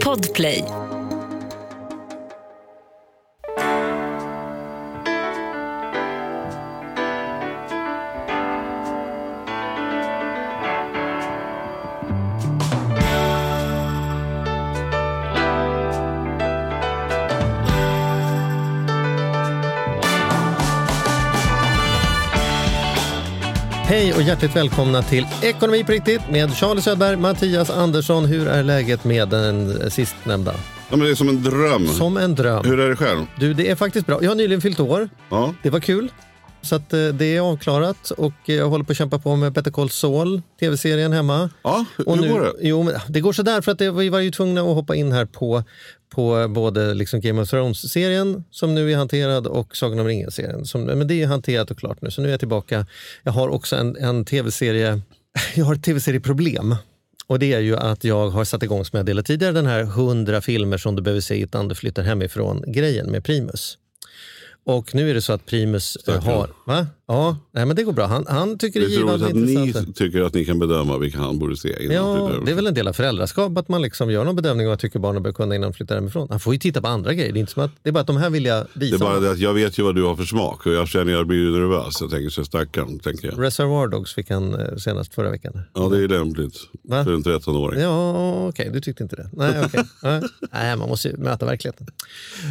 Podplay. Hjärtligt välkomna till Ekonomi på riktigt med Charlie Söderberg, Mattias Andersson. Hur är läget med den sistnämnda? Ja, men det är som en dröm. Som en dröm. Hur är det själv? Du, det är faktiskt bra. Jag har nyligen fyllt år. Ja. Det var kul. Så att, eh, det är avklarat och jag håller på att kämpa på med Better Call Saul, tv-serien hemma. Ja, hur Och nu, går det? Jo, det går sådär för att det, vi var ju tvungna att hoppa in här på, på både liksom Game of Thrones-serien som nu är hanterad och Sagan om ringen-serien. Som- Men det är hanterat och klart nu, så nu är jag tillbaka. Jag har också en, en tv-serie, jag har ett tv-serieproblem. Och det är ju att jag har satt igång, som jag delade tidigare, den här 100 filmer som du behöver se innan du flyttar hemifrån-grejen med Primus. Och nu är det så att Primus eh, Stackarn. har... Va? Ja, nej, men det går bra. Han, han tycker det Det är givande att ni tycker att ni kan bedöma vilka han borde se. innan Ja, det är väl en del av föräldraskap att man liksom gör någon bedömning vad jag tycker barnen bör kunna innan de flyttar hemifrån. Han får ju titta på andra grejer. Det är, inte som att, det är bara att de här vill jag Det visa. är bara det att jag vet ju vad du har för smak och jag känner jag blir nervös. Jag tänker så stackarn, tänker jag. Reservoir Dogs fick han eh, senast förra veckan. Ja, det är lämpligt Va? för en 13-åring. Ja, okej, du tyckte inte det. Nej, okej. Nej. Nej, man måste ju möta verkligheten.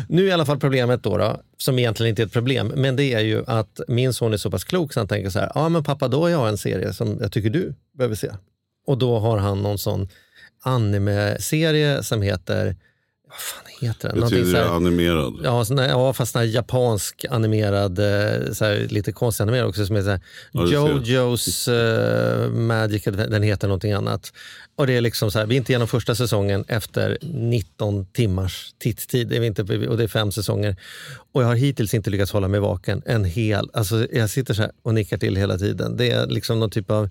Nu är i alla fall problemet då, då, som egentligen inte är ett problem, men det är ju att min son är så pass klok så han tänker så här, ja men pappa då har jag en serie som jag tycker du behöver se. Och då har han någon sån anime-serie som heter, vad fan heter den? Betyder så det här- animerad? Ja, sån här, ja fast sån här japansk animerad, eh, så här, lite konstig animerad också som är så här, Ja. Jojos eh, Magic den heter någonting annat. Och det är liksom så här, vi är inte igenom första säsongen efter 19 timmars är vi inte, och det är fem säsonger. Och jag har hittills inte lyckats hålla mig vaken en hel, alltså jag sitter så här och nickar till hela tiden. Det är liksom någon typ av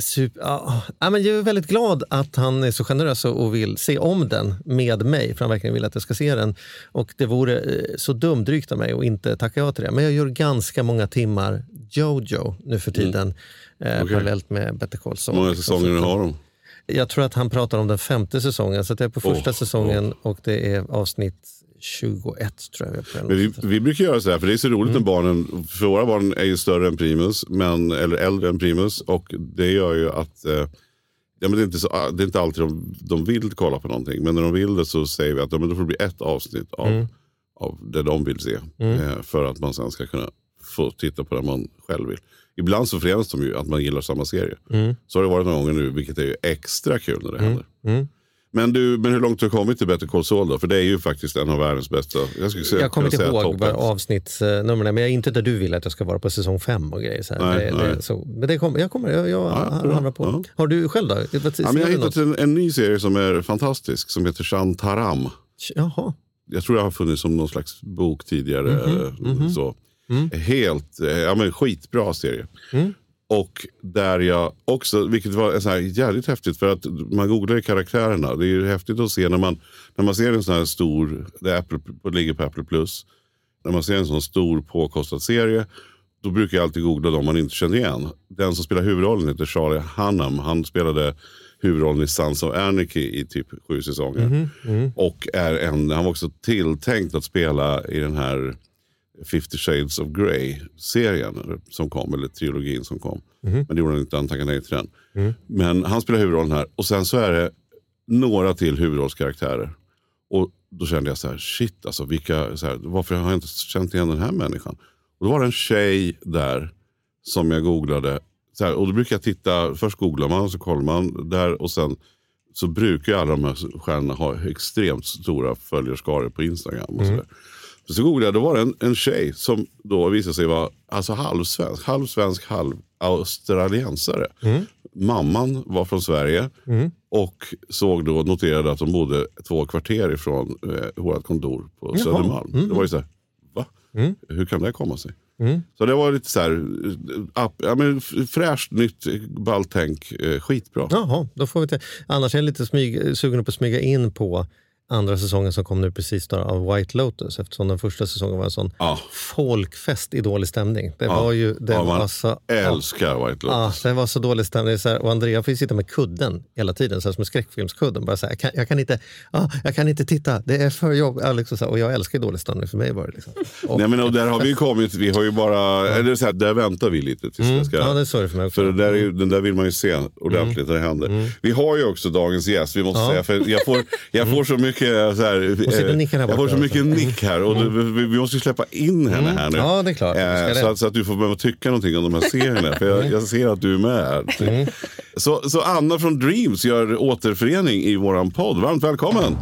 Super, ja, ja, men jag är väldigt glad att han är så generös och vill se om den med mig, för han verkligen vill att jag ska se den. Och det vore eh, så dumdrygt av mig att inte tacka ja till det. Men jag gör ganska många timmar Jojo nu för tiden, eh, Okej. parallellt med Better Call Hur Saul. många säsonger har de? Jag tror att han pratar om den femte säsongen, så jag är på första Åh, säsongen och det är avsnitt 21 tror jag. vi. Men vi, vi brukar göra så här, för det är så roligt Mm. när barnen, för våra barn är ju större än Primus, men, eller äldre än Primus. Och det gör ju att eh, ja, men det, är inte så, det är inte alltid de, de vill kolla på någonting. Men när de vill det så säger vi att ja, men då får det bli ett avsnitt av, Mm. av det de vill se. Eh, för att man sen ska kunna få titta på det man själv vill. Ibland så förenas de ju att man gillar samma serie. Så har det varit några gånger nu, vilket är ju extra kul när det händer. Mm. Men, du, men hur långt har du kommit till Better Call Saul då? För det är ju faktiskt en av världens bästa. Jag, skulle säga, Jag kommer inte ihåg avsnittsnumren men jag är inte där du vill att jag ska vara på säsong fem och grejer. Så. Nej, det, nej. Det, så, men det kommer, jag kommer, jag, jag Ja, hamnar på. Ja. Har du själv då? Ja, men jag har hittat en, en ny serie som är fantastisk som heter Shantaram. Jaha. Jag tror det har funnits som någon slags bok tidigare. Mhm, eh, Så. Helt, eh, ja, men skitbra serie. Mm. Och där jag också, vilket var sån här jävligt häftigt för att man googlar ju karaktärerna. Det är ju häftigt att se när man, när man ser en sån här stor, det Apple, ligger på Apple Plus. När man ser en sån stor påkostad serie. Då brukar jag alltid googla de man inte känner igen. Den som spelar huvudrollen heter Charlie Hunnam. Han spelade huvudrollen i Sons of Anarchy i typ sju säsonger. Och är en, han var också tilltänkt att spela i den här 50 shades of Grey-serien som kom, eller trilogin som kom. Men det gjorde han inte, han tackade nej till den. Men han spelar huvudrollen här. Och sen så är det några till huvudrollskaraktärer. Och då kände jag så här, shit alltså, vilka, så här, varför har jag inte känt igen den här människan? Och då var det en tjej där som jag googlade. Så här, och då brukar jag titta, först googlar man, så kollar man där och sen så brukar alla de här stjärnorna ha extremt stora följarskaror på Instagram. Och så, där. Så googlade jag, då var det en, en tjej som då visade sig vara alltså halvsvensk, halvsvensk, halv australiensare. Mamman var från Sverige och såg då, noterade att de bodde två kvarter ifrån eh, vårt kontor på Södermalm. Det var ju så här, va? Hur kan det komma sig? Så det var lite så här, eh, app, ja, men fräscht, nytt, ballt tänk, eh, skitbra. Jaha, då får vi till. Annars är jag lite smyg, sugen på att smyga in på andra säsongen som kom nu precis då, av White Lotus eftersom den första säsongen var en sån Ja. folkfest i dålig stämning. Det Ja. var ju det Ja, man var så, Älskar White Ja, Lotus. det var så dålig stämning. Så här, och Andrea får ju sitta med kudden hela tiden, så här, som en skräckfilmskudden. Bara så här, jag, kan, jag, kan inte, ah, jag kan inte titta, det är för jobb. Ja, liksom så här, och jag älskar dålig stämning, för mig var det liksom. Och, Nej, men, och där har vi ju kommit, vi har ju bara, eller så här, där väntar vi lite tills det ska... Mm. ja, det är så det för mig också. För det där är, den där vill man ju se ordentligt när det händer. Vi har ju också dagens gäst, vi måste Mm. Ja. säga. För jag, får, jag får så mycket så här, sitter och eh, nickar här Jag får så mycket nick här. Och det, vi, vi måste släppa in henne här nu. Ja, det är klart. Eh, det. så, att, så att du får börja tycka någonting om de här serierna. För jag, jag ser att du är med här. Mm. Så, så Anna från Dreams gör återförening i våran podd. Varmt välkommen!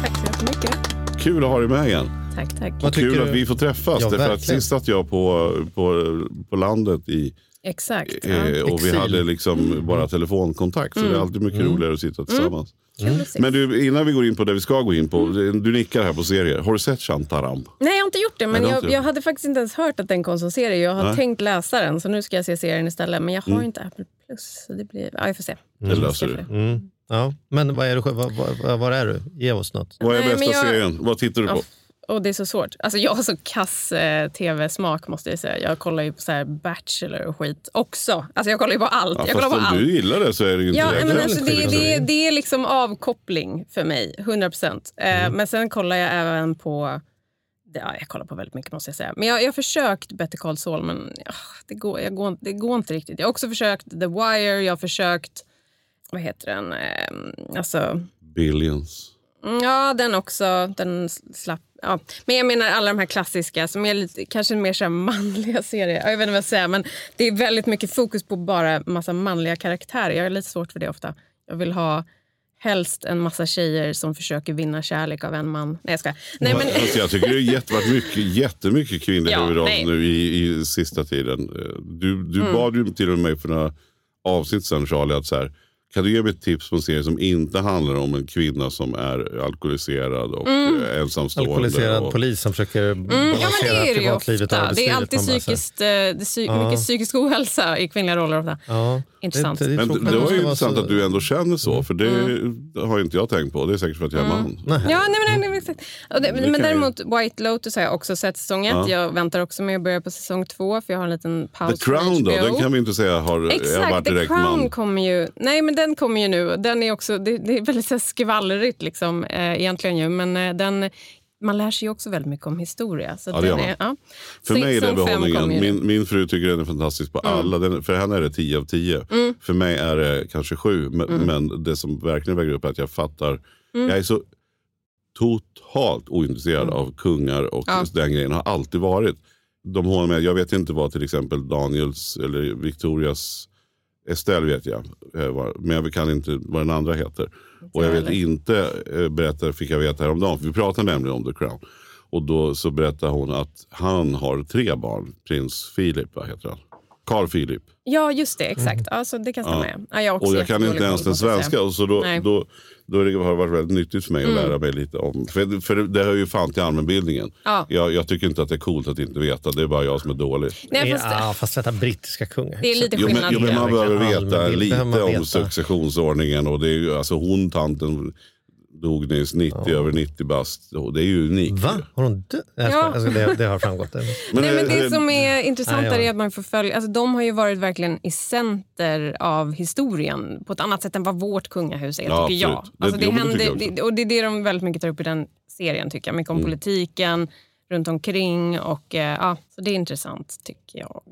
Tack så jättemycket. Kul att ha dig med igen. Tack, tack. Vad Kul du? att vi får träffas. Ja, därför att sist satt jag på, på, på landet i Exakt. Ja. Eh, och vi Exil. hade liksom bara telefonkontakt. Så det är alltid mycket roligare att sitta tillsammans. Att se. Men du, innan vi går in på det vi ska gå in på. Du nickar här på serier. Har du sett Shantaram? Nej, jag har inte gjort det. Men Nej, det jag, inte jag hade faktiskt inte ens hört att den kom som serie. Jag har Nej. tänkt läsa den, så nu ska jag se serien istället. Men jag har inte Apple Plus. Så det blir... Ja, jag får se. Det löser du. Mm. Ja. Men vad är du, vad, vad, vad, var är du? Ge oss något. Vad är Nej, bästa jag- serien? Vad tittar du på? Ja, Och det är så svårt. Alltså, jag har så kass eh, tv-smak måste jag säga. Jag kollar ju på så Bachelor och skit också. Alltså, jag kollar ju på allt. Ja, jag kollar på om allt. du gillar det så är det ju inte Ja, men alltså, det, det, det är liksom avkoppling för mig, 100 procent. Eh, Men sen kollar jag även på... Ja, jag kollar på väldigt mycket måste jag säga. Men jag, jag har försökt Better Call Saul, men ja, det, går, jag går, det går inte riktigt. Jag har också försökt The Wire, jag har försökt... Vad heter den? Eh, alltså, Billions. Mm, ja, den också. Den slapp... Ja. Men jag menar alla de här klassiska som är lite, kanske mer så här manliga serier. Jag vet inte vad jag säger, men det är väldigt mycket fokus på bara massa manliga karaktärer. Jag har lite svårt för det ofta. Jag vill ha helst en massa tjejer som försöker vinna kärlek av en man. Nej, jag ska. Nej, men, Alltså, jag tycker det har varit mycket, jättemycket kvinnliga Ja, huvudroller nu i, i sista tiden. Eh, Du, du Mm. bad ju till och med för några avsnitt sen Charlie att så här, kan du ge mig ett tips på en serie som inte handlar om en kvinna som är alkoholiserad och Mm. eh, ensamstående? Alkoholiserad och, polis som försöker Mm, ja, men det balansera är ju privatlivet och ofta. Det är arbetslivet. alltid psykiskt, eh, det är psy- Ja. mycket psykisk ohälsa i kvinnliga roller. Ofta. Ja, Intressant. Det, det, Men det var ju intressant så- Mm. att du ändå känner så, för det har ju inte jag tänkt på. Det är säkert för att jag är man. Nej. Ja, nej, men, nej, nej, exakt. Och det, Det men däremot White Lotus har jag också sett säsong ett. Ja. Jag väntar också med att börja på säsong två för jag har en liten paus The Crown då, den kan vi inte säga har, har Exakt, varit The direkt Crown man. kommer ju... Nej, men den kommer ju nu. Den är också, det, det är väldigt så skvallrigt liksom, eh, egentligen ju. Men eh, den, man lär sig också väldigt mycket om historia. Så Ja, den är, ja. För mig är det behållningen. Min, min fru tycker den är fantastisk på alla. Den, för henne är det 10 av 10. Mm. För mig är det kanske 7. Men, men det som verkligen väger upp är att jag fattar. Mm. Jag är så totalt ointresserad av kungar och Ja. den grejen. Har alltid varit. De med. Jag vet inte vad till exempel Daniels eller Victorias Estelle vet jag. eh, Men jag kan inte vad den andra heter. Och jag vet inte, eh, berättar, fick jag veta häromdagen, för vi pratade nämligen om The Crown. Och då så berättade hon att han har tre barn. Prins Philip, vad heter han? Carl Philip. Ja, just det. Exakt. Ja, så det kan stämma. Ja. Ja. jag Och jag kan inte ens den svenska. Och så då, Nej. då, då har det varit väldigt nyttigt för mig att lära mig lite om. För, för det hör ju fan till allmänbildningen. Ja. Jag, jag tycker inte att det är coolt att inte veta. Det är bara jag som är dålig. Nej, fast, ja, fast detta brittiska kungar. Det är lite Jo, men, skillnad. jo, men man behöver veta lite man om veta. successionsordningen. Och det är ju, alltså hon tanten dog nyss 90, över 90 bast. Det är ju unikt. Va? Har hon dött? Ja. Alltså, det, det har framgått. Nej, men det eh, som är intressant ja. är att man får följa... Alltså, de har ju varit verkligen i center av historien på ett annat sätt än vad vårt kungahus är, Ja, tycker jag. absolut. Alltså, det jo, men det händer, tycker jag det, och det är det de väldigt mycket tar upp i den serien, tycker jag. Mycket om Mm. politiken runt omkring. Och, eh, ja, så det är intressant, tycker jag.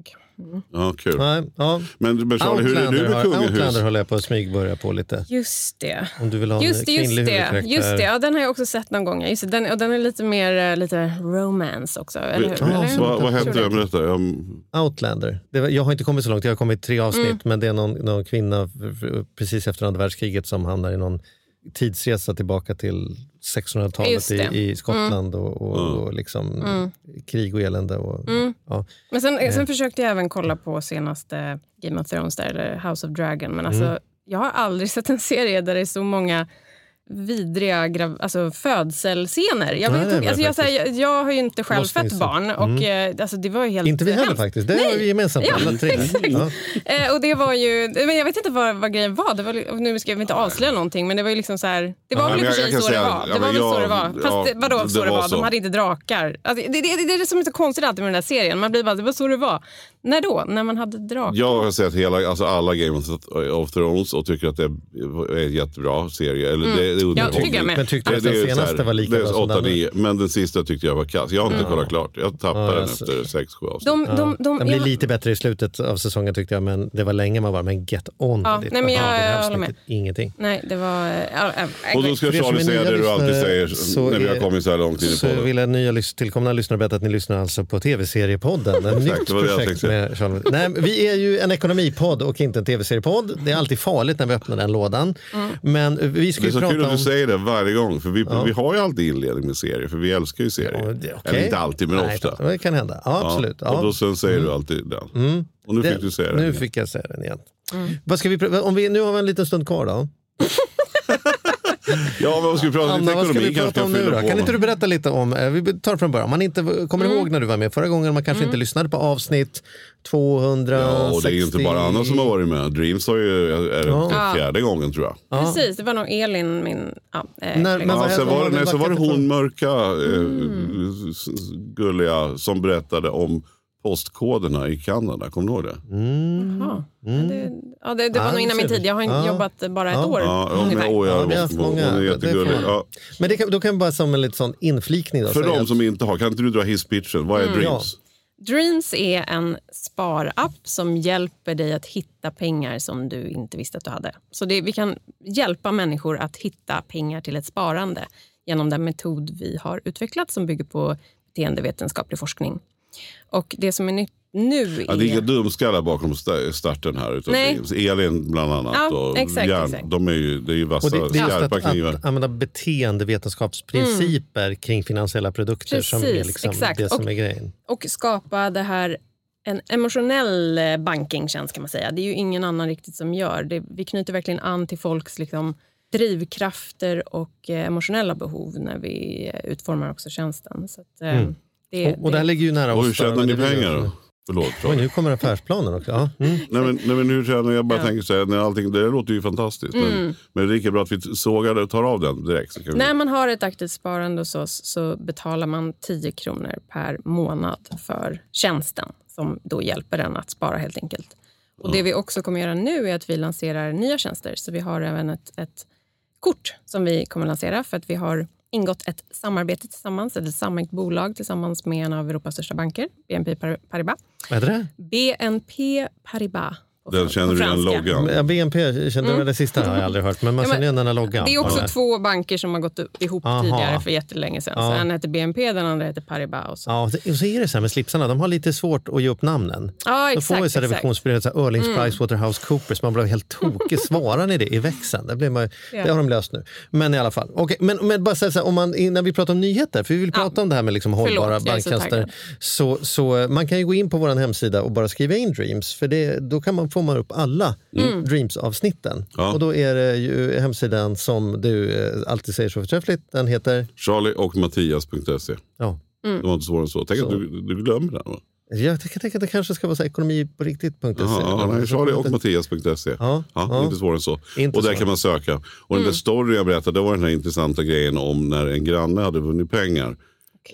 Ja, kul. Nej, ja. Men, men Charlie, hur är Outlander, du med har, Outlander kungahus? håller jag på att smygbörja på lite. Just det. Om du vill ha en Just, kvinnlig just det, huvudkaraktär. just det. Ja, den har jag också sett någon gång. Just det, den, och den är lite mer eh, lite romance också. Eller, hur? Ja, Eller? vad, vad Jag hette tror den? det. Berätta. Jag, Outlander. Det var, jag har inte kommit så långt, jag har kommit tre avsnitt. Mm. Men det är någon, någon kvinna precis efter andra världskriget som hamnar i någon tidsresa tillbaka till 1600-talet Just i, det. Mm. i Skottland och, och, och liksom krig och elände. Och, Mm. ja. Men sen, Eh. sen försökte jag även kolla på senaste Game of Thrones, där, eller House of Dragon. Men alltså, Mm. jag har aldrig sett en serie där det är så många vidriga grav, alltså födselscener. Jag, Nej, vet, är inte- alltså, jag, så här, jag, jag har ju inte själv fött barn. Och, eh, alltså, det var ju helt Inte vi heller hemskt. faktiskt. Det har vi gemensamt. Ja. Ja. Eh, och det var ju, men jag vet inte vad, vad grejen var. Det var nu ska vi inte avslöja någonting, men det var ju liksom så här. Det var Ja, väl i och för sig så det var. Det så det var. Fast ja, vadå det så det var var? så. De hade inte drakar. Alltså, det, det, det är det som är så konstigt alltid med den där serien. Man blir bara, det var så det var. När då? När man hade drakar? Jag har sett hela, alltså alla Game of Thrones och tycker att det är en jättebra serie. Eller det, det är Mm. Ja, underhållning. tycker jag med. Men tyckte du att den senaste så här, var lika bra som åtta, den? nio, Men den sista tyckte jag var kass. Jag har inte kollat klart. Jag tappade Ja, den efter sex, sju avsnitt. De, de, de, Den blir jag- lite bättre i slutet av säsongen tyckte jag, men det var länge man var men get on Ja, nej, men jag- här jag håller med. Ingenting. Nej, det var... eh, Ja, ja, och då ska Charlie säga det du alltid säger så när vi har kommit så här långt in i Så podden. vill jag nya tillkomna lyssnare berätta att ni lyssnar alltså på tv-seriepodden. Ett nytt det var det jag projekt. Med Charles. Nej, vi är ju en ekonomipodd och inte en tv-seriepodd. Det är alltid farligt när vi öppnar den lådan. Mm. Men vi ska Det är så kul att du säger det varje gång. För vi, vi har ju alltid inledning med serier. För vi älskar ju serier. Ja, det- okej. Eller inte alltid, men Nej, ofta. Det kan hända. Ja, absolut. Ja. Mm. Och då sen säger du alltid den. Och nu Det- fick du säga Nu den. fick jag säga den igen. Vad ska vi, om vi, nu har vi en liten stund kvar då. Ja, men vad ska vi prata om? Anna, vad ska Ekonomi vi prata om nu då? Kan inte du berätta lite om, eh, vi tar från början, om man inte kommer Mm. ihåg när du var med förra gången, man kanske inte lyssnade på avsnitt 260. Ja, och det är ju inte bara Anna som har varit med. Dreams har ju, är det Ja. fjärde gången tror jag. Precis, det var nog Elin, min... Ja, eh, När- men Ja, sen var, det, nej, så var det hon mörka, eh, Mm. gulliga, som berättade om postkoderna i Kanada. Kommer du ihåg det? Jaha. Ja, det, ja, det, det var Ja, nog innan min tid. Jag har Ja. jobbat bara ett år Ja, men, åh, jag Ja, haft många. Hon är jättegullig. Ja. Men det kan, då kan vi bara som en liten sån inflikning. Då, För de att- som inte har, kan inte du dra hisspitchen? Vad är Mm. Dreams? Dreams är en sparapp som hjälper dig att hitta pengar som du inte visste att du hade. Så det, vi kan hjälpa människor att hitta pengar till ett sparande genom den metod vi har utvecklat som bygger på beteendevetenskaplig forskning. Och det som är nytt nu Ja, det är inga är... dumskallar bakom sta- starten här. Utan Nej. Elin bland annat Ja, och exakt, Järn. exakt. De är ju, det är ju vassa, Och det, det är just skarpa att, knivar. att använda beteendevetenskapsprinciper kring finansiella produkter som är Precis, liksom exakt. det som Och- är grejen. och skapa det här en emotionell eh, bankingtjänst kan man säga. Det är ju ingen annan riktigt som gör. Det, vi knyter verkligen an till folks liksom, drivkrafter och eh, emotionella behov när vi eh, utformar också tjänsten. Så att, eh, det, Och, och det här ligger ju nära Och hur oss. då, tjänar men ni pengar då? Förlåt. Oj, nu kommer affärsplanen också. Ja. Mm. Nej men, nej men hur tjänar jag? bara Ja. tänker så här, när allting, det låter ju fantastiskt. Men, men det är lika bra att vi sågar det och tar av den direkt. Så kan vi, När man har ett aktivt sparande hos oss så betalar man 10 kronor per månad för tjänsten som då hjälper den att spara helt enkelt. Och Det vi också kommer göra nu är att vi lanserar nya tjänster. Så vi har även ett, ett kort som vi kommer lansera för att vi har ingått ett samarbete tillsammans, ett samägt bolag tillsammans med en av Europas största banker, BNP Paribas. Vad heter det? BNP Paribas. Den känner du igen loggan? Ja, BNP, kände mm. det sista har jag aldrig hört, men man Ja, men känner igen den här loggan. Det är också Ja. två banker som har gått ihop Aha. tidigare för jättelänge sedan. Så Ja. en heter BNP, den andra heter Paribas. Och så. Ja, och så är det så här med slipsarna, de har lite svårt att ge upp namnen. Ja, Då exakt. får vi så här så här Öhrlings Pricewaterhouse Coopers, man blir helt tokig. Svarar ni det i växeln? Det, blir man, Ja. det har de löst nu. Men i alla fall. Okej, men, men bara säga så här, om man, när vi pratar om nyheter, för vi vill prata om det här med liksom hållbara så banktjänster. taggad. Så, så eh, man kan ju gå in på vår hemsida och bara skriva in Dreams, för det, då kan man, får man upp alla Mm. Dreams-avsnitten. Ja. Och då är det ju hemsidan som du eh, alltid säger så förträffligt, den heter... Charlie och Mattias.se. Ja, Det var inte svårare än så. Tänk att du, du glömmer den. Va? jag tänker att det kanske ska vara så ekonomi på riktigt.se. Ja, nej, Charlie och Mattias.se. Ja, Ja, ja. Inte svårare än så. Inte och där så. kan man söka. Och den där storyn jag berättade, det var den här intressanta grejen om när en granne hade vunnit pengar.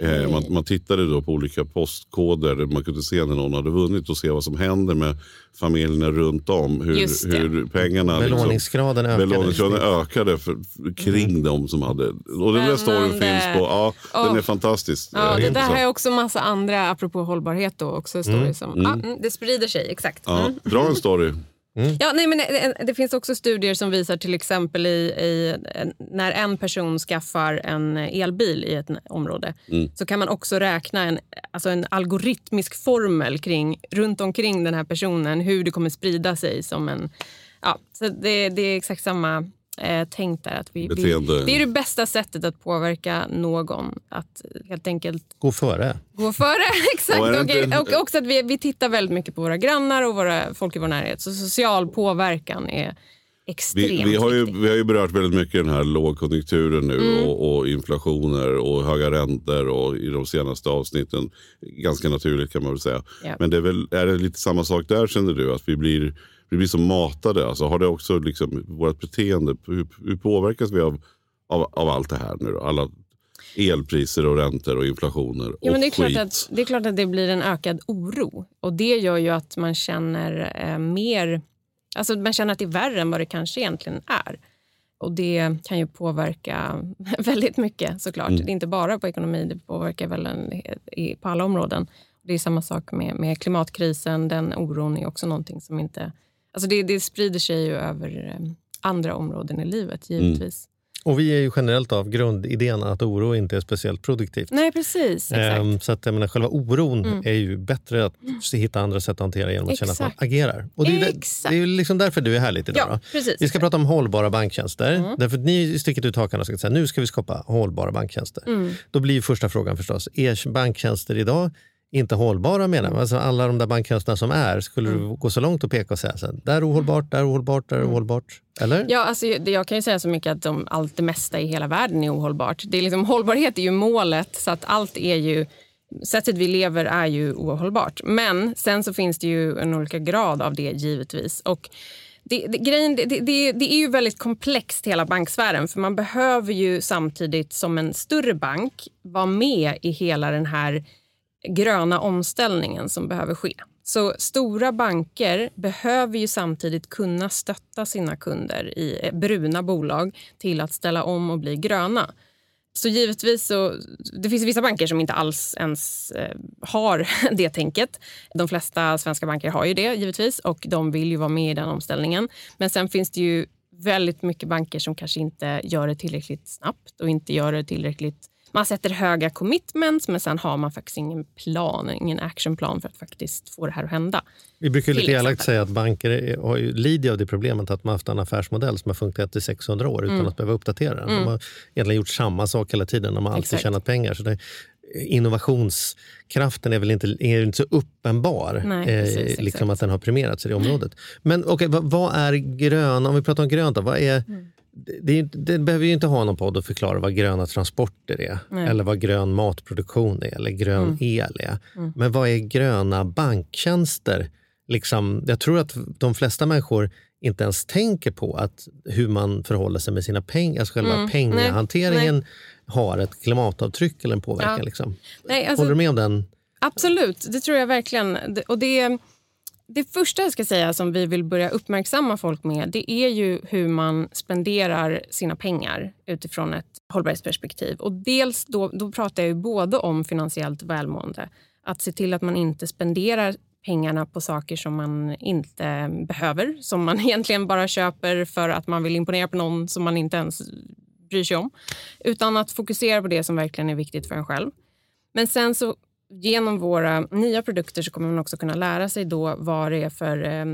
Eh, man, man tittade då på olika postkoder där man kunde se när någon hade vunnit och se vad som händer med familjerna runt om. Hur, hur pengarna... Belåningsgraden ökade. Belåningsgraden ökade för, kring dem som hade... Och den där storyn finns på... Ja, den Åh. är fantastisk. Ja, Eh, det där har jag också massa andra, apropå hållbarhet, då, också stories som... Ja, mm, det sprider sig, exakt. Ja, Mm. dra en story. Ja, nej, men det, det finns också studier som visar till exempel i, i, när en person skaffar en elbil i ett område så kan man också räkna en, alltså en algoritmisk formel kring, runt omkring den här personen, hur det kommer sprida sig som en... Ja, så det, det är exakt samma eh, tänk där. Att vi, vi, Beteende. det är det bästa sättet att påverka någon. Att helt enkelt Gå före. gå före. Exakt. Och, inte- och också att vi, vi tittar väldigt mycket på våra grannar och våra folk i vår närhet. Så social påverkan är extremt Vi, vi, har ju, viktig. vi har ju berört väldigt mycket den här lågkonjunkturen nu Mm. och, och inflationer och höga räntor och i de senaste avsnitten. Ganska naturligt kan man väl säga. Ja. Men det är, väl, är det lite samma sak där känner du? Att vi blir, vi blir så matade. Alltså, har det också liksom, vårt beteende, hur, hur påverkas vi av, av, av allt det här nu då? Alla elpriser och räntor och inflationer och Ja, men det, är skit. klart att, det är klart att det blir en ökad oro. Och Det gör ju att man känner eh, mer... Alltså man känner att det är värre än vad det kanske egentligen är. Och Det kan ju påverka väldigt mycket såklart. Mm. Det är inte bara på ekonomi, det påverkar väl en, i, på alla områden. Det är samma sak med, med klimatkrisen. Den oron är också någonting som inte... Alltså det, det sprider sig ju över eh, andra områden i livet, givetvis. Och vi är ju generellt av grundidén att oro inte är speciellt produktivt. Nej, precis. Exakt. Ehm, så att, jag menar, själva oron Mm. är ju bättre att hitta andra sätt att hantera genom att känna att man Exakt. agerar. Och det, är, Exakt. det är ju liksom därför du är här lite idag. ja, precis. Vi ska prata om hållbara banktjänster. Mm. Därför att ni sticker ut hakan och ska säga nu ska vi skapa hållbara banktjänster. Mm. Då blir första frågan förstås, är banktjänster idag inte hållbara menar man? Alltså alla de där banktjänsterna som är, skulle Mm. du gå så långt och peka och säga här, där är ohållbart, där är ohållbart, där är ohållbart? Eller? Ja, alltså, jag kan ju säga så mycket att de, allt det mesta i hela världen är ohållbart. Det är liksom, hållbarhet är ju målet, så att allt är ju... Sättet vi lever är ju ohållbart. Men sen så finns det ju en olika grad av det givetvis. Och det, det, grejen, det, det, det är ju väldigt komplext hela banksfären för man behöver ju samtidigt som en större bank vara med i hela den här gröna omställningen som behöver ske. Så stora banker behöver ju samtidigt kunna stötta sina kunder i eh, bruna bolag till att ställa om och bli gröna. Så givetvis så, det finns vissa banker som inte alls ens eh, har det tänket. De flesta svenska banker har ju det givetvis och de vill ju vara med i den omställningen. Men sen finns det ju väldigt mycket banker som kanske inte gör det tillräckligt snabbt och inte gör det tillräckligt man sätter höga commitments men sen har man faktiskt ingen plan, ingen actionplan för att faktiskt få det här att hända. Vi brukar lite elakt säga att banker är- har ju, lider av det problemet att man haft en affärsmodell som har funkat i 600 år utan Mm. att behöva uppdatera den. De har egentligen gjort samma sak hela tiden. De har alltid Exakt. tjänat pengar. Så det, innovationskraften är väl inte, är inte så uppenbar, Nej, precis, exakt. liksom att den har premierats i det området. Men okej, vad, vad är grön? Om vi pratar om grönt, då, vad är, Mm. Det, det, behöver ju inte ha någon podd att förklara vad gröna transporter är, Nej. eller vad grön matproduktion är, eller grön Mm. el är. Mm. Men vad är gröna banktjänster? Liksom, jag tror att de flesta människor inte ens tänker på att hur man förhåller sig med sina pengar. Alltså själva Mm. pengahanteringen har ett klimatavtryck eller en påverkan. Ja. Liksom. Nej, alltså, Håller du med om den? Absolut, det tror jag verkligen. Och det, det första jag ska säga som vi vill börja uppmärksamma folk med det är ju hur man spenderar sina pengar utifrån ett hållbarhetsperspektiv. Och dels då, då pratar jag ju både om finansiellt välmående. Att se till att man inte spenderar pengarna på saker som man inte behöver. Som man egentligen bara köper för att man vill imponera på någon som man inte ens bryr sig om. Utan att fokusera på det som verkligen är viktigt för en själv. Men sen så genom våra nya produkter så kommer man också kunna lära sig då vad det är för eh,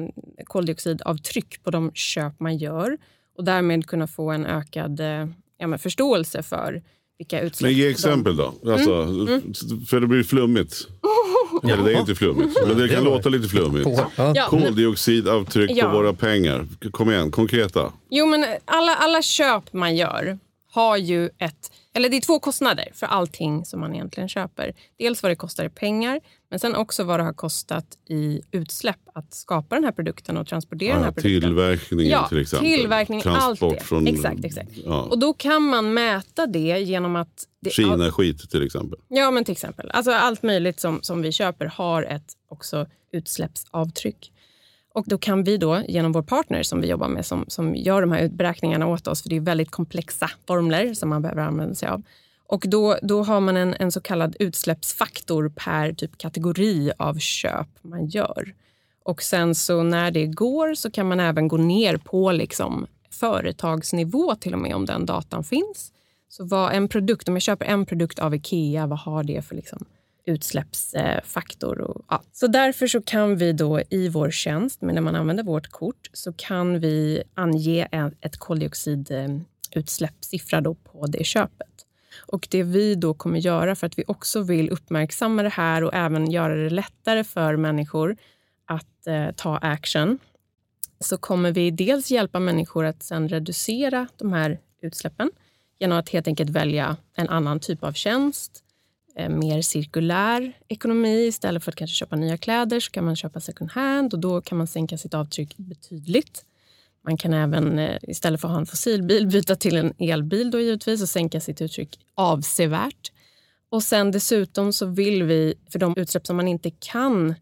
koldioxidavtryck på de köp man gör och därmed kunna få en ökad eh, ja, men förståelse för vilka utsläpp Men ge de- exempel då. Alltså, Mm. För det blir flummigt. Eller det är inte flummigt, men det kan låta lite flummigt. Ja. Koldioxidavtryck Ja. på våra pengar. Kom igen, konkreta. Jo, men alla, alla köp man gör har ju ett... Eller det är två kostnader för allting som man egentligen köper. Dels vad det kostar i pengar, men sen också vad det har kostat i utsläpp att skapa den här produkten och transportera den här Ja, produkten. tillverkningen Ja, till exempel. tillverkning, allt Transport det. från Exakt, exakt. Ja, Och då kan man mäta det genom att... Det, Kina-skit till exempel. Ja, men till exempel. Alltså allt möjligt som, som vi köper har ett också utsläppsavtryck. Och då kan vi då genom vår partner som vi jobbar med som, som gör de här beräkningarna åt oss, för det är väldigt komplexa formler som man behöver använda sig av. Och då, då har man en, en så kallad utsläppsfaktor per typ kategori av köp man gör. Och sen så när det går så kan man även gå ner på liksom företagsnivå till och med om den datan finns. Så vad en produkt, om jag köper en produkt av Ikea, vad har det för liksom utsläppsfaktor? Och, ja. Så därför så kan vi då i vår tjänst, men när man använder vårt kort, så kan vi ange en, ett koldioxidutsläppssiffra då på det köpet. Och det vi då kommer göra för att vi också vill uppmärksamma det här och även göra det lättare för människor att eh, ta action så kommer vi dels hjälpa människor att sen reducera de här utsläppen genom att helt enkelt välja en annan typ av tjänst. Eh, mer cirkulär ekonomi. Istället för att kanske köpa nya kläder så kan man köpa second hand och då kan man sänka sitt avtryck betydligt. Man kan även eh, istället för att ha en fossilbil byta till en elbil då givetvis och sänka sitt uttryck avsevärt. Och sen dessutom så vill vi, för de utsläpp som man inte kan...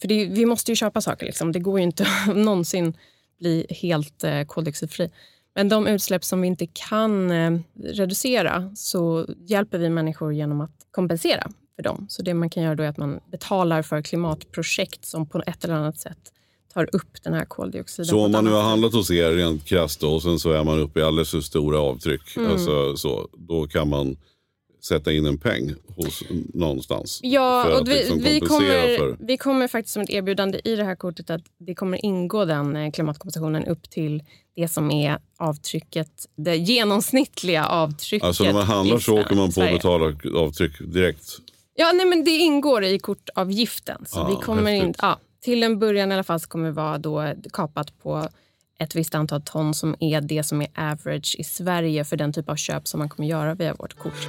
För det, vi måste ju köpa saker, liksom. det går ju inte att någonsin bli helt eh, koldioxidfri. Men de utsläpp som vi inte kan eh, reducera så hjälper vi människor genom att kompensera för dem. Så det man kan göra då är att man betalar för klimatprojekt som på ett eller annat sätt tar upp den här koldioxiden. Så om man nu har handlat hos er rent krasst och sen så är man uppe i alldeles för stora avtryck. Mm. Alltså, så, då kan man sätta in en peng hos någonstans. Ja, och vi, liksom vi, kommer, för... vi kommer faktiskt som ett erbjudande i det här kortet att det kommer ingå den eh, klimatkompensationen upp till det som är avtrycket, det genomsnittliga avtrycket. Alltså när man handlar så åker man på att betala avtryck direkt? Ja, nej, men det ingår i kortavgiften. Så ah, vi kommer in, ja, till en början i alla fall kommer det vara då kapat på ett visst antal ton som är det som är average i Sverige för den typ av köp som man kommer göra via vårt kort.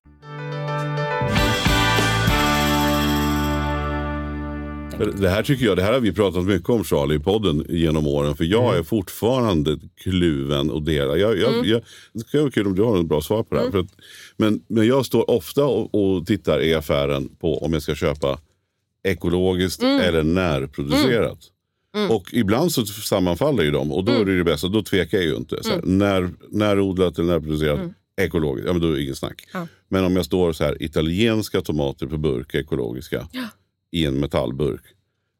Det här tycker jag, det här har vi pratat mycket om Charlie i podden genom åren. För jag mm. är fortfarande kluven och delar. Jag, jag, mm. jag, det skulle vara kul om du har ett bra svar på det här. Mm. Att, men, men jag står ofta och, och, tittar i affären på om jag ska köpa ekologiskt mm. eller närproducerat. Mm. mm. Och ibland så sammanfaller ju de och då är det det bästa. Då tvekar jag ju inte. Så här, när, närodlat eller närproducerat ekologiskt, ja men då är det ingen snack. Ja. Men om jag står så här, italienska tomater på burk, ekologiska. Ja i en metallburk.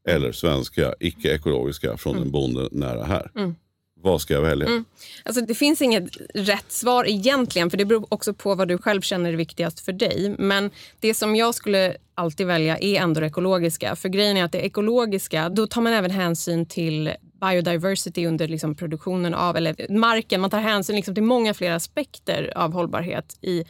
Eller svenska, icke-ekologiska från mm. en bonde nära här. Mm. Vad ska jag välja? Mm. Alltså, det finns inget rätt svar egentligen, för det beror också på vad du själv känner är viktigast för dig. Men det som jag skulle alltid välja är ändå det ekologiska. För grejen är att det ekologiska, då tar man även hänsyn till biodiversity under liksom produktionen av eller marken. Man tar hänsyn liksom till många fler aspekter av hållbarhet i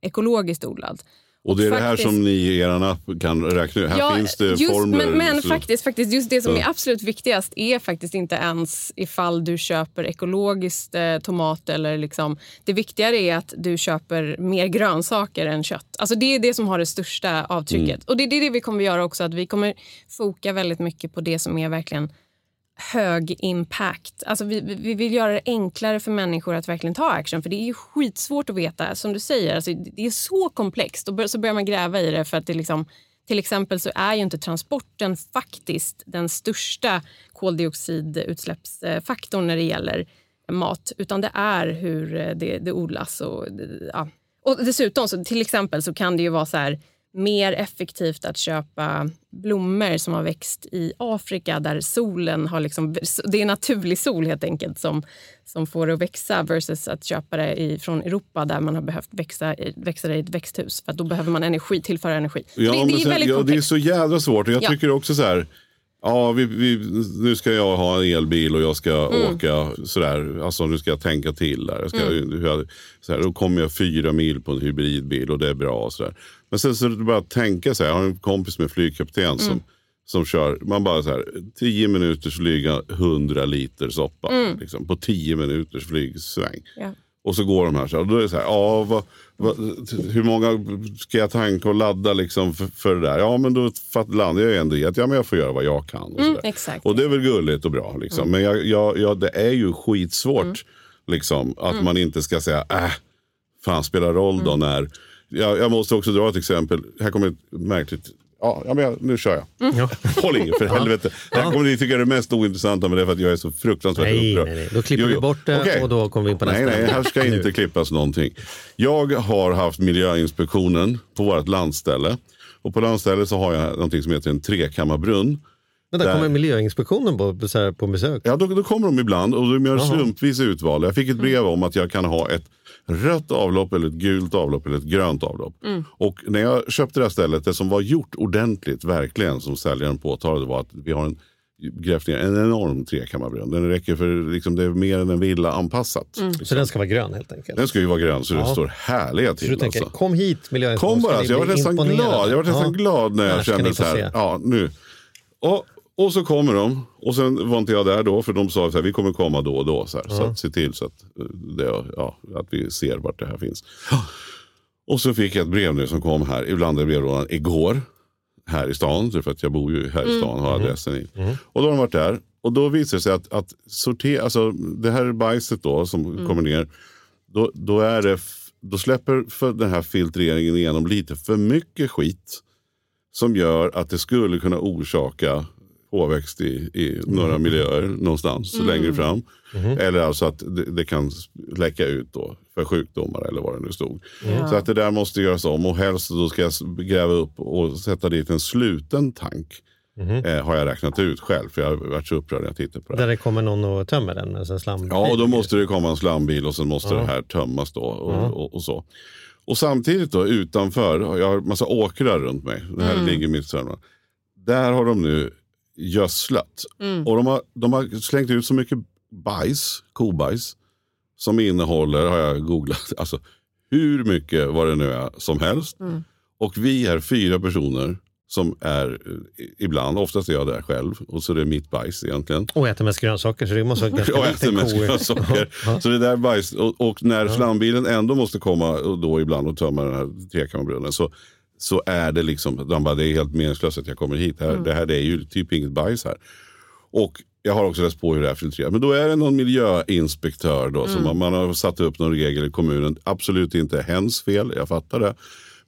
ekologiskt odlad. Och det är faktiskt, det här som ni i er app kan räkna ut. Här ja, finns det just, formler. Men, men faktiskt, faktiskt, just det som är absolut viktigast är faktiskt inte ens ifall du köper ekologiskt eh, tomat. Eller liksom, det viktigare är att du köper mer grönsaker än kött. Alltså det är det som har det största avtrycket. Mm. Och det är det vi kommer göra också. Att vi kommer foka väldigt mycket på det som är verkligen hög impact. Alltså vi, vi vill göra det enklare för människor att verkligen ta action. För Det är skitsvårt att veta. Som du säger, alltså det är så komplext. Och så börjar man gräva i det för att det liksom Till exempel så är ju inte transporten faktiskt den största koldioxidutsläppsfaktorn när det gäller mat, utan det är hur det, det odlas. Och, ja. och dessutom, så till exempel, så kan det ju vara så här mer effektivt att köpa blommor som har växt i Afrika där solen har liksom, det är naturlig sol helt enkelt som, som får det att växa versus att köpa det i, från Europa där man har behövt växa, växa det i ett växthus för då behöver man energi, tillföra energi. Ja, det, det, är sen, väldigt ja, det är komplext. så jävla svårt. Och jag Ja. tycker också så här. Ja, vi, vi, nu ska jag ha en elbil och jag ska Mm. åka sådär. Alltså nu ska jag tänka till där. Jag ska, Mm. hur jag, så här, då kommer jag fyra mil på en hybridbil och det är bra. Och så där. Men sen så är det bara att tänka så här. Jag har en kompis med flygkapten som, Mm. som kör. Man bara så här. Tio minuters flyga, hundra liter soppa. Mm. Liksom, på tio minuters flygsväng. Ja. Och så går de här. Så här och då är det så här, ja, vad, vad, hur många ska jag tanka och ladda liksom för, för det där? Ja, men då landar jag ju ändå i att ja, men jag får göra vad jag kan. Och, så Mm, exakt. och det är väl gulligt och bra. Liksom. Men jag, jag, jag, det är ju skitsvårt Mm. liksom, att man inte ska säga, äh, fan spelar roll Mm. då när... Jag, jag måste också dra ett exempel. Här kommer ett märkligt... Ja, ja men jag, nu kör jag. Mm. Håll in för helvete. Det här kommer ni tycka är det mest ointressanta med det för att jag är så fruktansvärt Nej, upprörd. nej, nej. Då klipper Jo, vi bort det Okej. och då kommer vi in på Nej, nästa. nej, här ska inte klippas någonting. Jag har haft miljöinspektionen på vårt landställe. Och på landstället så har jag någonting som heter en trekammarbrunn. Vänta, Där- kommer miljöinspektionen på, så här, på besök? Ja, då, då kommer de ibland och de gör Jaha. slumpvis utval. Jag fick ett brev om att jag kan ha ett rött avlopp, eller ett gult avlopp eller ett grönt avlopp. Och när jag köpte det här stället, det som var gjort ordentligt, verkligen, som säljaren påtalade var att vi har en grävt ner en enorm trekammarbrunn. Den räcker för, liksom, det är mer än en villa anpassat. Så den ska vara grön helt enkelt? Den ska ju vara grön så det Ja. står härliga Så till. du tänker, alltså. kom hit miljöinspektionen. Kom bara, alltså, jag var nästan glad. Jag var nästan Ja. glad när jag ska kände så här. Ja, nu. Och, och så kommer de. Och sen var inte jag där då, för de sa här, vi kommer komma då och då. Så, här, så att se till så att, eh, det, ja, att vi ser vart det här finns. Och så fick jag ett brev nu som kom här, ibland i brevlådan, igår. Här i stan, för att jag bor ju här i stan och har adressen i. Och då har de varit där. Och då visar det sig att, att sortera, alltså det här bajset då som kommer ner. Då, då, är det, då släpper för den här filtreringen igenom lite för mycket skit. Som gör att det skulle kunna orsaka påväxt i, i några miljöer någonstans längre fram. Eller alltså att det, det kan läcka ut då för sjukdomar eller vad det nu stod. Så att det där måste göras om och helst då ska jag gräva upp och sätta dit en sluten tank. Eh, har jag räknat ut själv för jag har varit så upprörd när jag tittar på det. Där det kommer någon och tömmer den med en slambil. Ja, och då måste det komma en slambil och sen måste det här tömmas då. Och, och, och så. Och samtidigt då utanför, jag har massa åkrar runt mig. Det här ligger mitt i. Där har de nu gödslat. Och de har, de har slängt ut så mycket bajs, kobajs, som innehåller, har jag googlat, alltså hur mycket vad det nu är som helst. Och vi är fyra personer som är eh, ibland, oftast är jag där själv och så är det mitt bajs egentligen. Och äter mest grönsaker så det måste vara ganska Jag äter mest grönsaker. Så det där är bajs. Och, och när slambilen ändå måste komma och då ibland och tömma den här trekammarbrunnen så, så är det liksom, de bara, det är helt meningslöst att jag kommer hit. Det här, det här det är ju typ inget bajs här. Och jag har också läst på hur det är filtrerat. Men då är det någon miljöinspektör då, som man, man har satt upp någon regel i kommunen. Absolut inte hens fel, jag fattar det.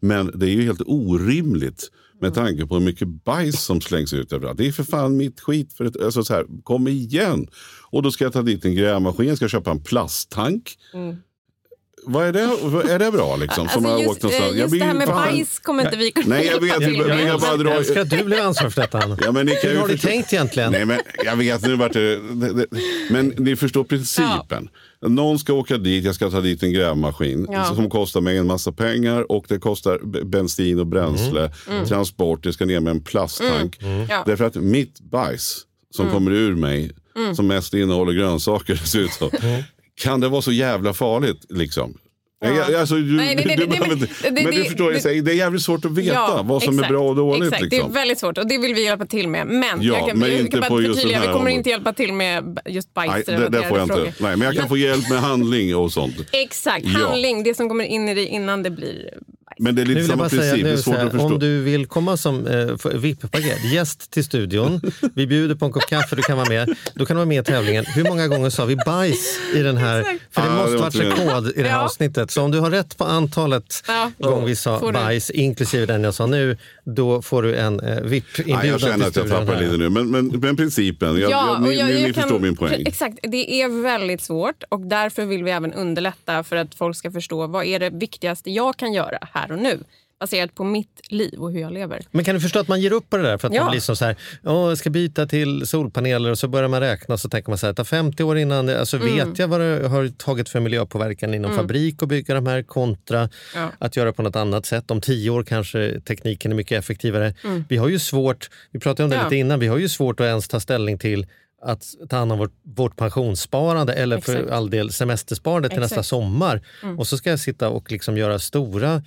Men det är ju helt orimligt med tanke på hur mycket bajs som slängs ut överallt. Det är för fan mitt skit. För ett, alltså så här, kom igen! Och då ska jag ta dit en grävmaskin, ska jag köpa en plasttank. Vad är det? Är det bra liksom? Som Alltså har just, åkt någonstans? eh, Jag just blir det här med fan- bajs kommer inte vi kunna Nej, jag vet. Men med. jag bara drar... Jag att du blev ansvarig för detta. Ja, men ni kan Hur ju har du förstå- tänkt egentligen? Nej, men jag vet, nu vart det. Men ni förstår principen. Någon ska åka dit, jag ska ta dit en grävmaskin Ja. som kostar mig en massa pengar och det kostar bensin och bränsle, transport, det ska ner med en plasttank. Ja. Därför att mitt bajs som kommer ur mig, som mest innehåller grönsaker dessutom, kan det vara så jävla farligt liksom? Nej, jag- Alltså, du, Nej, nej, nej, du nej, behöver men- inte- det- men du det- förstår, jag det- säger, det är jävligt svårt att veta vad som exakt, är bra och dåligt. Exakt, liksom. Det är väldigt svårt och det vill vi hjälpa till med. Men Ja, jag kan, men jag inte kan på just den här vi kommer området. inte hjälpa till med just Nej, det, det får jag frågor. inte. Nej, men jag kan få hjälp med handling och sånt. Exakt, Ja. handling, det som kommer in i dig innan det blir bajs. Men det är Nu lite jag samma bara säga, princip. Det är nu, svårt så här, att förstå. om du vill komma som eh, VIP-paket, gäst till studion, vi bjuder på en kopp kaffe, du kan vara med. Då kan du vara med i tävlingen. Hur många gånger sa vi bajs i den här? För det Ja, måste varit rekord i det här Ja. avsnittet. Så om du har rätt på antalet Ja. gånger vi sa bajs, inklusive den jag sa nu, då får du en eh, VIP-inbjudan jag känner att jag tappar lite nu. Men, men, men principen, jag, jag, ni, ni, ni förstår min poäng. Exakt, det är väldigt svårt och därför vill vi även underlätta för att folk ska förstå vad är det viktigaste jag kan göra här och nu baserat på mitt liv och hur jag lever. Men kan du förstå att man ger upp på det där? För att Ja. man blir så här, "Åh, jag ska byta till solpaneler och så börjar man räkna och så tänker man så här, ta 50 år innan, alltså Mm. vet jag vad det har tagit för miljöpåverkan inom fabrik att bygga de här kontra Ja. att göra på något annat sätt. Om tio år kanske tekniken är mycket effektivare. Vi har ju svårt, vi pratade om det Mm. Ja. lite innan, vi har ju svårt att ens ta ställning till att ta hand om vårt, vårt pensionssparande eller för Exakt. all del semestersparande till nästa Exakt. sommar. Mm. Och så ska jag sitta och liksom göra stora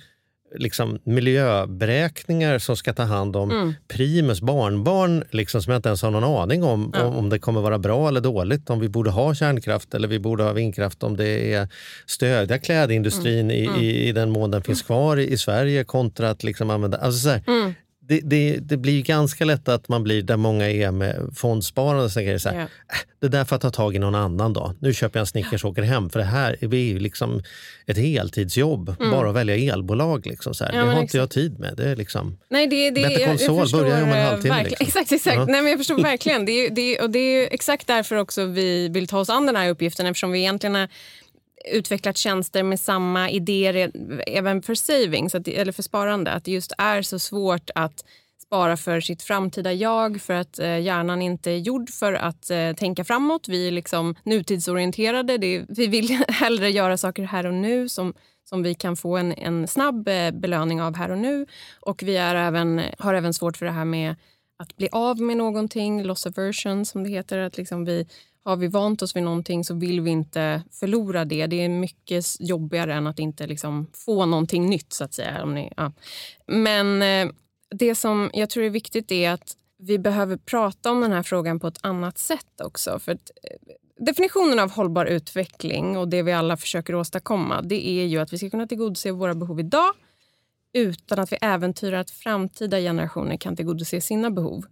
liksom, miljöberäkningar som ska ta hand om Mm. Primus barnbarn liksom, som jag inte ens har någon aning om, Ja. om det kommer vara bra eller dåligt, om vi borde ha kärnkraft eller vi borde ha vindkraft, om det är stödja klädindustrin Mm. i, i, i den mån den finns kvar i, i Sverige kontra att liksom använda... Alltså så här, Mm. Det, det, det blir ganska lätt att man blir där många är med fondsparande. och grejer, Så här, Ja. "Äh, Det där får jag ta tag i någon annan dag. Nu köper jag en Snickers och åker hem. För det här är ju liksom ett heltidsjobb. Bara att välja elbolag. Liksom, så. Mm. Ja, det har inte jag exakt. tid med. Det är liksom... Nej, det, det, Bättre jag- jag konsol förstår, börjar om en eh, halvtimme, liksom. Exakt, exakt. Ja. Nej, men jag förstår verkligen. Det är, det, är, och det är exakt därför också vi vill ta oss an den här uppgiften eftersom vi egentligen har utvecklat tjänster med samma idéer även för savings, att, eller för sparande. Att det just är så svårt att spara för sitt framtida jag för att eh, hjärnan inte är gjord för att eh, tänka framåt. Vi är liksom nutidsorienterade. Det är, vi vill hellre göra saker här och nu som, som vi kan få en, en snabb eh, belöning av här och nu. Och vi är även, har även svårt för det här med att bli av med någonting, loss aversion som det heter. Att liksom vi, har vi vant oss vid någonting så vill vi inte förlora det. Det är mycket jobbigare än att inte liksom få någonting nytt. så att säga. Om ni, ja. Men eh, det som jag tror är viktigt är att vi behöver prata om den här frågan på ett annat sätt också. För att, eh, definitionen av hållbar utveckling och det vi alla försöker åstadkomma det är ju att vi ska kunna tillgodose våra behov idag utan att vi äventyrar att framtida generationer kan tillgodose sina behov.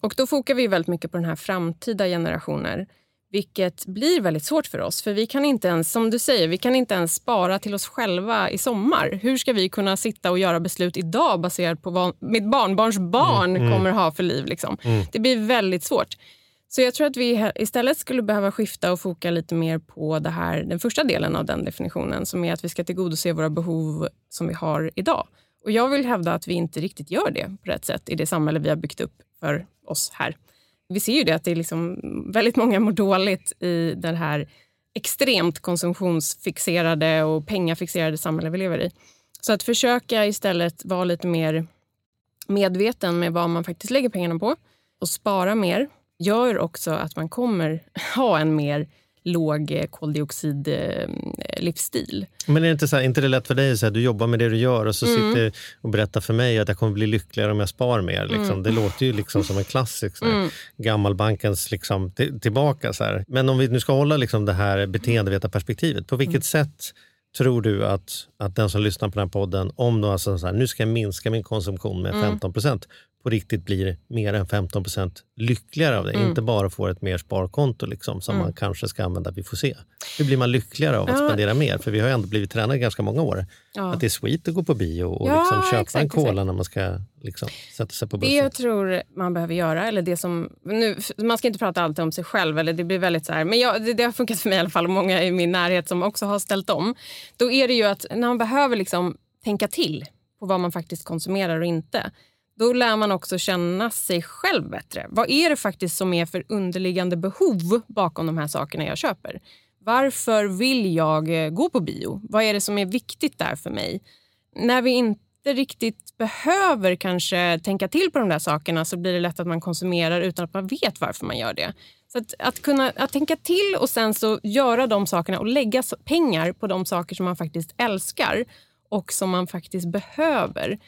Och då fokar vi väldigt mycket på den här framtida generationer vilket blir väldigt svårt för oss. För vi kan inte ens, som du säger, vi kan inte ens spara till oss själva i sommar. Hur ska vi kunna sitta och göra beslut idag baserat på vad mitt barnbarns barn kommer ha för liv? Liksom? Det blir väldigt svårt. Så jag tror att vi istället skulle behöva skifta och foka lite mer på det här, den första delen av den definitionen som är att vi ska tillgodose våra behov som vi har idag. Och Jag vill hävda att vi inte riktigt gör det på rätt sätt i det samhälle vi har byggt upp för oss här. Vi ser ju det att det är liksom väldigt många mår dåligt i det här extremt konsumtionsfixerade och pengafixerade samhälle vi lever i. Så att försöka istället vara lite mer medveten med vad man faktiskt lägger pengarna på och spara mer gör också att man kommer ha en mer låg eh, koldioxid eh. Men är det inte, så här, inte det lätt för dig, så här, du jobbar med det du gör och så Mm. sitter och berättar för mig att jag kommer bli lyckligare om jag spar mer. Liksom. Det låter ju liksom som en klassisk Mm. gammalbankens liksom, till, tillbaka. Så här. Men om vi nu ska hålla liksom, det här beteendevetarperspektivet, på vilket Mm. sätt tror du att, att den som lyssnar på den här podden, om då alltså så här, nu ska jag minska min konsumtion med Mm. 15 procent, på riktigt blir mer än 15 procent lyckligare av det? Mm. Inte bara får ett mer sparkonto liksom, som man kanske ska använda, vi får se. Hur blir man lyckligare av att Ja. spendera mer? För vi har ju ändå blivit tränade i ganska många år. Ja. Att det är sweet att gå på bio och Ja, liksom köpa exakt, en cola exakt. när man ska liksom sätta sig på Det bussen. jag tror man behöver göra, eller det som... Nu, man ska inte prata alltid om sig själv, eller det blir väldigt så här, men jag, det, det har funkat för mig i alla fall och många i min närhet som också har ställt om. Då är det ju att när man behöver liksom tänka till på vad man faktiskt konsumerar och inte. Då lär man också känna sig själv bättre. Vad är det faktiskt som är för underliggande behov bakom de här sakerna jag köper? Varför vill jag eh, gå på bio? Vad är det som är viktigt där för mig? När vi inte riktigt behöver kanske tänka till på de där sakerna så blir det lätt att man konsumerar utan att man vet varför man gör det. Så att, att kunna att tänka till och sen så göra de sakerna och lägga pengar på de saker som man faktiskt älskar och som man faktiskt behöver.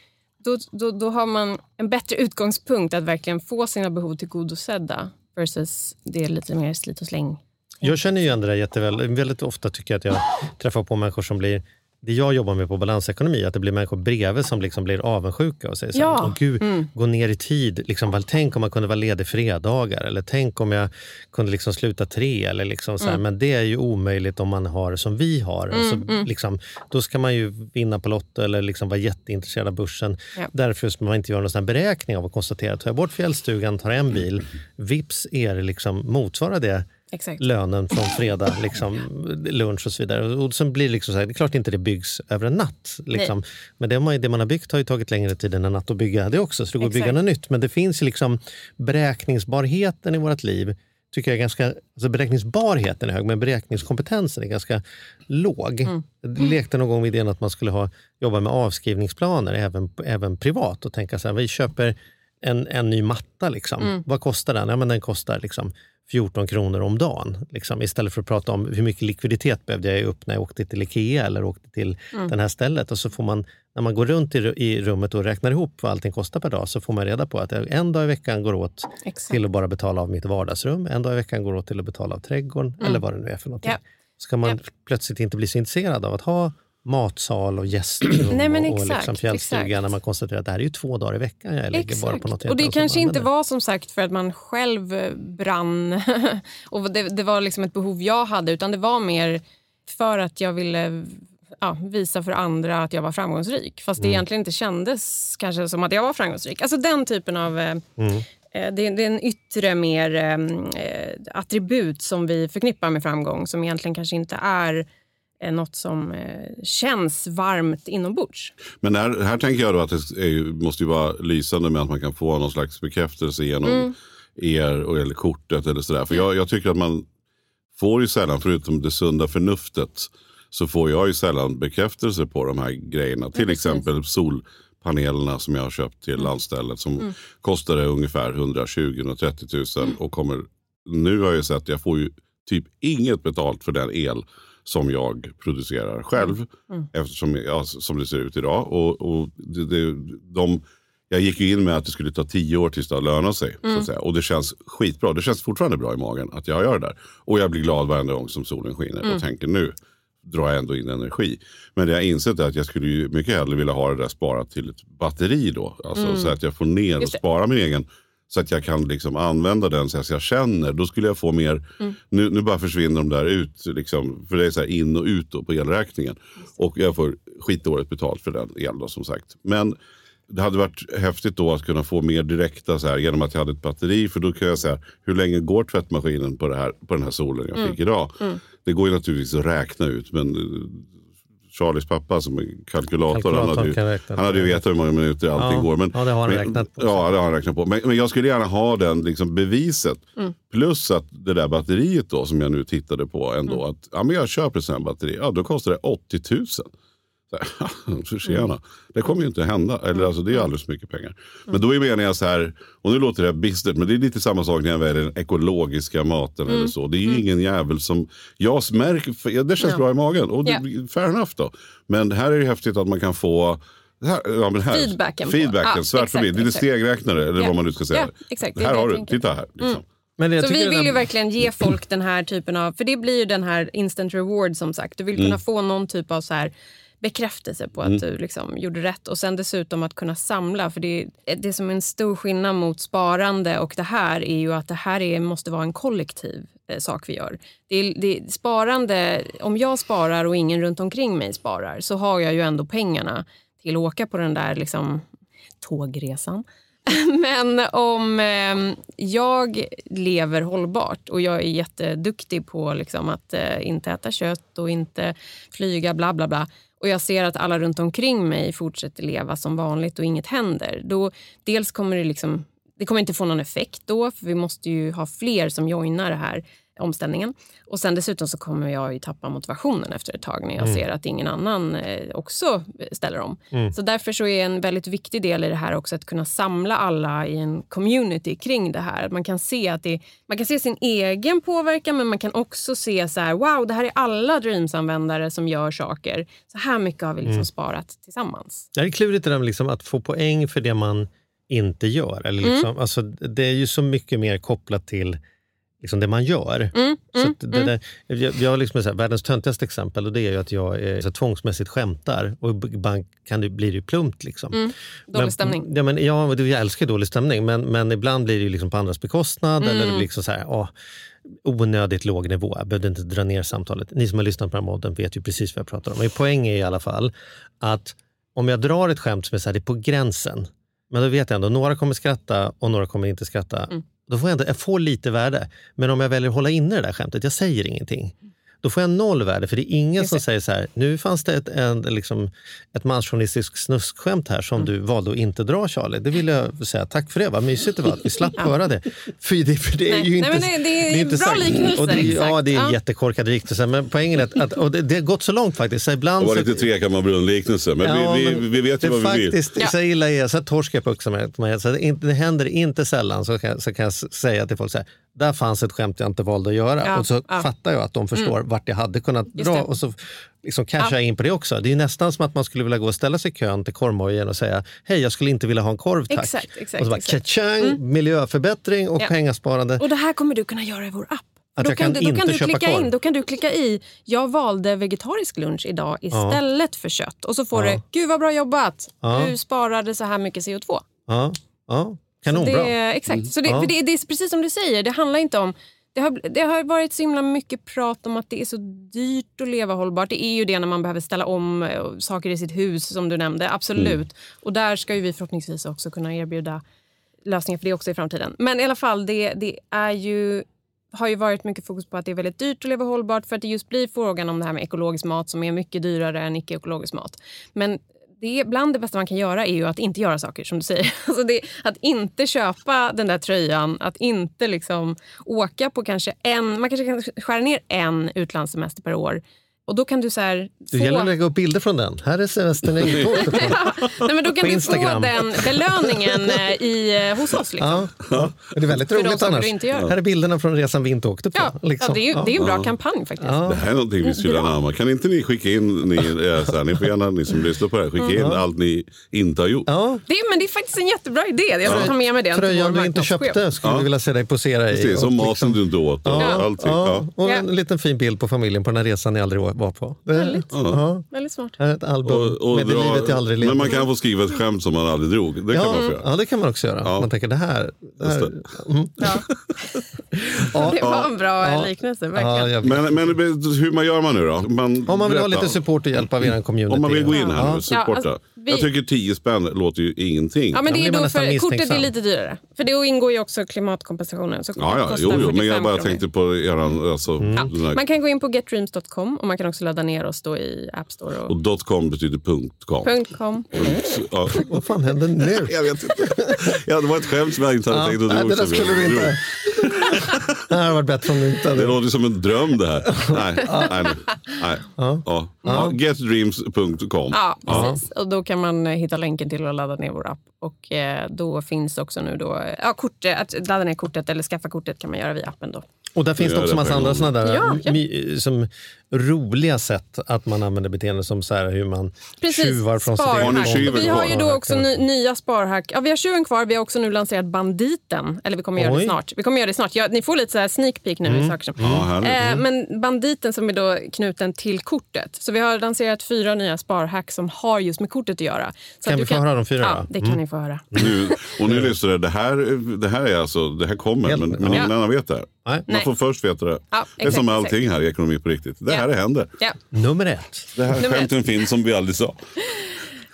Då, då, då har man en bättre utgångspunkt att verkligen få sina behov tillgodosedda versus det lite mer slit och släng. Jag känner ju igen det där jätteväl. Väldigt ofta tycker jag att jag träffar på människor som blir det jag jobbar med på balansekonomi, att det blir människor bredvid som liksom blir avundsjuka och säger så Ja. Åh, gud, Mm. gå ner i tid. Liksom, tänk om man kunde vara ledig fredagar eller tänk om jag kunde liksom sluta tre. Eller liksom så här, Mm. Men det är ju omöjligt om man har som vi har. Mm, alltså, mm. liksom, då ska man ju vinna på Lotto eller liksom vara jätteintresserad av börsen. Ja. Därför ska man inte göra någon sån beräkning av att konstatera tar jag bort fjällstugan, tar en bil, vips är det liksom, motsvarar det Exakt. lönen från fredag, liksom, lunch och så vidare. Och sen blir det, liksom så här, det är klart inte det byggs över en natt. Liksom. Men det, man, det man har byggt har ju tagit längre tid än en natt att bygga det också. Så det går att bygga Exakt. något nytt. Men det finns liksom beräkningsbarheten i vårt liv tycker jag är ganska, alltså beräkningsbarheten är hög men beräkningskompetensen är ganska låg. Mm. Jag lekte någon gång med idén att man skulle ha, jobba med avskrivningsplaner även, även privat och tänka så här, vi köper en, en ny matta. Liksom. Mm. Vad kostar den? Ja, men den kostar liksom 14 kronor om dagen. Liksom, istället för att prata om hur mycket likviditet behövde jag upp när jag åkte till Ikea eller åkte till Mm. det här stället. Och så får man, när man går runt i, i rummet och räknar ihop vad allting kostar per dag så får man reda på att en dag i veckan går åt Exakt. till att bara betala av mitt vardagsrum. En dag i veckan går åt till att betala av trädgården Mm. eller vad det nu är för någonting. Ja. Ska man Ja. plötsligt inte bli så intresserad av att ha matsal och gästrum Nej, men och, och exakt, liksom fjällstuga exakt. när man konstaterar att det här är ju två dagar i veckan jag lägger bara på något Och det kanske inte var som sagt för att man själv eh, brann och det, det var liksom ett behov jag hade utan det var mer för att jag ville ja, visa för andra att jag var framgångsrik. Fast det Mm. egentligen inte kändes kanske som att jag var framgångsrik. Alltså den typen av... eh, Mm. eh, Det, är en yttre mer attribut som vi förknippar med framgång som egentligen kanske inte är något som eh, känns varmt inombords. Men här, här tänker jag då att det är, måste ju vara lysande med att man kan få någon slags bekräftelse genom Mm. er och, eller kortet eller sådär. För jag, jag tycker att man får ju sällan, förutom det sunda förnuftet, så får jag ju sällan bekräftelse på de här grejerna. Till precis. exempel solpanelerna som jag har köpt till landstället som Mm. kostade ungefär 120-130 000 och kommer, nu har jag sett att jag får ju typ inget betalt för den el som jag producerar själv. Mm. Eftersom, ja, som det ser ut idag. Och, och det, det, de, jag gick ju in med att det skulle ta tio år tills det har lönat sig. Så Mm. att säga. Och det känns skitbra. Det känns fortfarande bra i magen att jag gör det där. Och jag blir glad varenda gång som solen skiner Mm. och tänker nu drar jag ändå in energi. Men det jag insett är att jag skulle mycket hellre vilja ha det där sparat till ett batteri då. Alltså Mm. så att jag får ner och Just det. spara min egen. Så att jag kan liksom använda den så att jag känner. Då skulle jag få mer. Mm. Nu, nu bara försvinner de där ut. Liksom, för det är så här in och ut på elräkningen. Och jag får skitdåligt betalt för den el då som sagt. Men det hade varit häftigt då att kunna få mer direkta så här, genom att jag hade ett batteri. För då kan jag säga hur länge går tvättmaskinen på, det här, på den här solen jag Mm. fick idag. Mm. Det går ju naturligtvis att räkna ut. Men eh, Charlies pappa som är kalkylator. Han hade, ju, han hade ju vetat hur många minuter allting Ja, går. Men, ja, det har han men, räknat på. Ja, det har han räknat på. Men, men jag skulle gärna ha den liksom, beviset. Mm. Plus att det där batteriet då som jag nu tittade på ändå. Mm. Att, ja, men jag köper ett sånt här batteri. Ja, då kostar det 80 000. Så här, för tjena. Mm. Det kommer ju inte hända. Eller, alltså, det är alldeles för mycket pengar. Men då är meningen så här. Och nu låter det bistert. Men det är lite samma sak när jag väljer den ekologiska maten. Mm. eller så. Det är ju ingen jävel som... Jag märker, ja, det känns Ja. bra i magen. Och det, Ja. Fair enough då. Men här är det häftigt att man kan få... Här, ja, men här, Feedbacken Feedbacken, ja, exakt, vitt. Lite stegräknare eller Ja. vad man nu ska säga. Det är här har du. Mm. titta här. Liksom. Men jag Så vi vill där- ju verkligen ge folk den här typen av... För det blir ju den här instant reward som sagt. Du vill kunna Mm. få någon typ av så här bekräftelse på att Mm. du liksom gjorde rätt. Och sen dessutom att kunna samla. För det, det som är en stor skillnad mot sparande och det här är ju att det här är, måste vara en kollektiv eh, sak vi gör. Det det sparande, om jag sparar och ingen runt omkring mig sparar så har jag ju ändå pengarna till att åka på den där liksom, tågresan. Men om eh, jag lever hållbart och jag är jätteduktig på liksom, att eh, inte äta kött och inte flyga, bla bla bla och jag ser att alla runt omkring mig fortsätter leva som vanligt och inget händer. Då, dels kommer det liksom, det kommer inte få någon effekt då för vi måste ju ha fler som joinar det här omställningen. Och sen dessutom så kommer jag ju tappa motivationen efter ett tag när jag Mm. ser att ingen annan eh, också ställer om. Mm. Så därför så är en väldigt viktig del i det här också att kunna samla alla i en community kring det här. Man kan se att det, man kan se sin egen påverkan men man kan också se så här, wow, det här är alla Dreams-användare som gör saker. Så här mycket har vi liksom Mm. sparat tillsammans. Det är klurigt det där med liksom att få poäng för det man inte gör. Eller liksom, Mm. alltså, det är ju så mycket mer kopplat till liksom det man gör. Mm, så att det där, jag, jag har liksom här, världens töntigaste exempel och det är ju att jag är, så här, tvångsmässigt skämtar och ibland kan det, blir det ju plumpt. Liksom. Mm. Dålig Men- stämning. Ja, men, ja, jag älskar dålig stämning men, men ibland blir det ju liksom på andras bekostnad eller det Mm. blir liksom så här, åh, onödigt låg nivå. Jag behövde inte dra ner samtalet. Ni som har lyssnat på den här podden vet ju precis vad jag pratar om. Men poängen är i alla fall att om jag drar ett skämt som är, så här, det är på gränsen, men då vet jag ändå några kommer skratta och några kommer inte skratta. Då får jag, ändå, jag får lite värde. Men om jag väljer att hålla inne det där skämtet, jag säger ingenting. Då får jag noll värde, för det är ingen Just som det. säger så här, nu fanns det ett, en, liksom, ett mansjournalistiskt snuskskämt här som du valde att inte dra Charlie. Det vill jag säga tack för det, vad mysigt det var att vi slapp höra det. För det, för det är Nej, ju nej, inte, men det- det är inte bra sagt. liknelse, det, är- Ja, det är en Ja. jättekorkad liknelse, men poängen är att, att och det, det har gått så långt faktiskt. Så Det ibland var så, lite Trekammarbrunn-liknelse. Men, Ja, vi, vi, vi vet ju det vad vi vill. faktiskt, Ja. Så illa är så här torskar jag på uppmärksamhet. Så det, det händer inte sällan så kan, så kan jag säga till folk så här, där fanns ett skämt jag inte valde att göra. Ja, och så ja. fattar jag att de förstår vart jag hade kunnat Just dra det. och så liksom cashar Ja. jag in på det också. Det är nästan som att man skulle vilja gå och ställa sig i kön till korvmojen och säga hej jag skulle inte vilja ha en korv tack. Exakt, exakt, och så bara exakt. tjatjang, miljöförbättring och Ja. pengasparande. Och det här kommer du kunna göra i vår app. Att då jag kan du, då kan du klicka korv. in, Då kan du klicka i jag valde vegetarisk lunch idag istället för kött. Och så får Ja. du gud vad bra jobbat. Ja. Du sparade så här mycket CO2. Ja, ja. Kanonbra. det, exakt. Så det, Ja. för det, det är precis som du säger, det handlar inte om... Det har, det har varit så himla mycket prat om att det är så dyrt att leva hållbart. Det är ju det när man behöver ställa om eh, saker i sitt hus som du nämnde. Absolut. Mm. Och där ska ju vi förhoppningsvis också kunna erbjuda lösningar för det också i framtiden. Men i alla fall, det, det är ju har ju varit mycket fokus på att det är väldigt dyrt att leva hållbart för att det just blir frågan om det här med ekologisk mat som är mycket dyrare än icke-ekologisk mat. Men det är bland det bästa man kan göra är ju att inte göra saker som du säger. Alltså det, att inte köpa den där tröjan, att inte liksom åka på kanske en, man kanske kan skära ner en utlandssemester per år. Och då kan du så här Det gäller att lägga upp bilder från den. Här är semestern på. Nej, men då kan du få den belöningen eh, i, eh, hos oss. Liksom. Ja, ja. Det är väldigt roligt annars. du inte gör. Här är bilderna från resan vi inte åkte på. Ja, liksom. ja, det är ju det är en bra Ja. kampanj faktiskt. Ja. Det här är någonting vi skulle anamma. Kan inte ni skicka in, ni, eh, så här, ni får gärna, ni som lyssnar på det här, skicka in allt ni inte har gjort. Ja, Det är, men det är faktiskt en jättebra idé. Jag ska ta med mig den Tröjan du inte köpte skulle Ja. vi vilja se dig posera i. Precis, och maten liksom- du inte åt och allting. en liten fin bild på familjen på den här resan ni aldrig var på. Väldigt. Ja. Väldigt smart. Här är ett album Och, och med dra- livet jag aldrig levde. men man kan få skriva ett skämt som man aldrig drog. Det kan man få ja, göra. ja, det kan man också göra. Ja. Man tänker det här... Det, här mm. Ja. Ja, det var en bra ja. liknelse, ja, verkligen. Men, men hur man gör man nu då? Man, Om man vill ha berätta. lite support och hjälp av er community. Om man vill gå in här Ja. nu, supporta. Ja, alltså, vi- Jag tycker 10 spänn låter ju ingenting. Ja, men det blir är då för kortet är lite dyrare. För det ingår ju också klimatkompensationen. Så Ja, ja, jo, jo, men 45 jag bara kronor. tänkte på eran, alltså, Mm. här, Man kan gå in på getdreams.com och man kan också ladda ner oss då i App Store. Och, och .com betyder punkt .com. .com. Ja. Vad fan händer nu? Jag vet inte. Ja, det var ett skämt som jag inte hade Ja, tänkt att nej, dra. det där skulle drog. inte... Det hade varit bättre om du inte Det hade... låter som en dröm det här. Nej, nej, nej. nej. Ja. Ja. Getdreams.com. Ja, precis. Och då kan man eh, hitta länken till att ladda ner vår app. Och eh, då finns också nu då, eh, ja, kortet, att ladda ner kortet eller skaffa kortet kan man göra via appen då. Och där finns det också det massa en andra såna där Ja, ja. som roliga sätt att man använder beteenden som så här hur man Precis, tjuvar från sitt eget Vi har ju då också ny, nya sparhack. Ja, vi har tjuven kvar, vi har också nu lanserat banditen. Eller vi kommer göra det Oj. snart. Vi kommer göra det snart. Ja, ni får lite så här sneak peek nu i saker som... Ja, härligt. Eh, men banditen som är då knuten till kortet. Så vi har lanserat fyra nya sparhack som har just med kortet att göra. Så Kan att vi du få höra de fyra Ja, det kan ni få höra. Nu, och nu lyssnar det, det här, det här är alltså, det här kommer, Helt- men, men Ja. ingen annan vet det här. Nej. Man får först veta det. Ja, det är som exakt, allting här i ekonomi på riktigt. Det här Ja. händer. Ja. Nummer ett. Det här Nummer skämten finns som vi aldrig sa.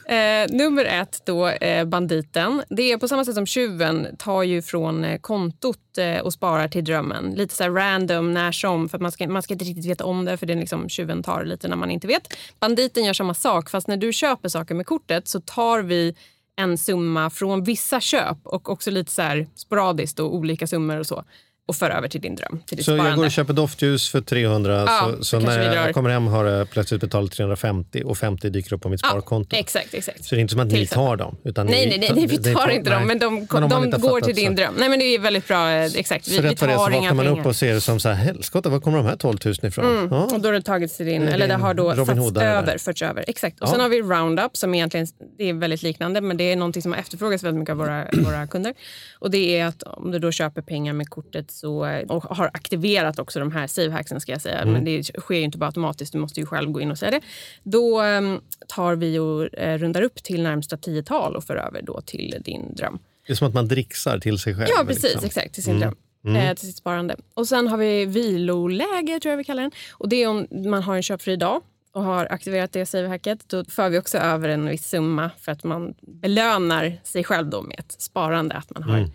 Eh, nummer ett, då, eh, banditen. Det är på samma sätt som tjuven tar ju från eh, kontot eh, och sparar till drömmen. Lite så här random, när som. För att man ska, man ska inte riktigt veta om det, för det är liksom tjuven tar lite när man inte vet. Banditen gör samma sak, fast när du köper saker med kortet så tar vi en summa från vissa köp och också lite så här sporadiskt och olika summor och så och för över till din dröm, till ditt Så sparande. jag går och köper doftljus för 300, Ja, så, så när jag kommer hem har jag plötsligt betalat 350 och 50 dyker upp på mitt ja, sparkonto. exakt, exakt. Så det är inte som att Till ni exempel. tar dem? Utan Nej, ni, nej, nej, nej, vi tar inte dem, men de, man de har går till din så. dröm. Nej, men det är väldigt bra. eh, Exakt. Vi, Så vi rätt vad det är så vaknar man pengar. upp och ser det som så här, helskotta, var kommer de här 12 000 ifrån? Ja. Och då har det tagits till din, eller det har då Robin satts över, förts över. Exakt. Och Ja. sen har vi Roundup som egentligen det är väldigt liknande men det är någonting som har efterfrågats väldigt mycket av våra, våra kunder. Och det är att om du då köper pengar med kortet så, och har aktiverat också de här savehacksen ska jag säga. Mm. Men det sker ju inte bara automatiskt, du måste ju själv gå in och säga det. Då em, tar vi och eh, rundar upp till närmsta tiotal och för över då till din dröm. Det är som att man dricksar till sig själv. Ja, precis. liksom. Exakt, till sin dröm. Eh, till sitt sparande. Och Sen har vi viloläge, tror jag vi kallar den. Och Det är om man har en köpfri dag och har aktiverat det savehacket. Då för vi också över en viss summa för att man belönar sig själv då med ett sparande. Att man har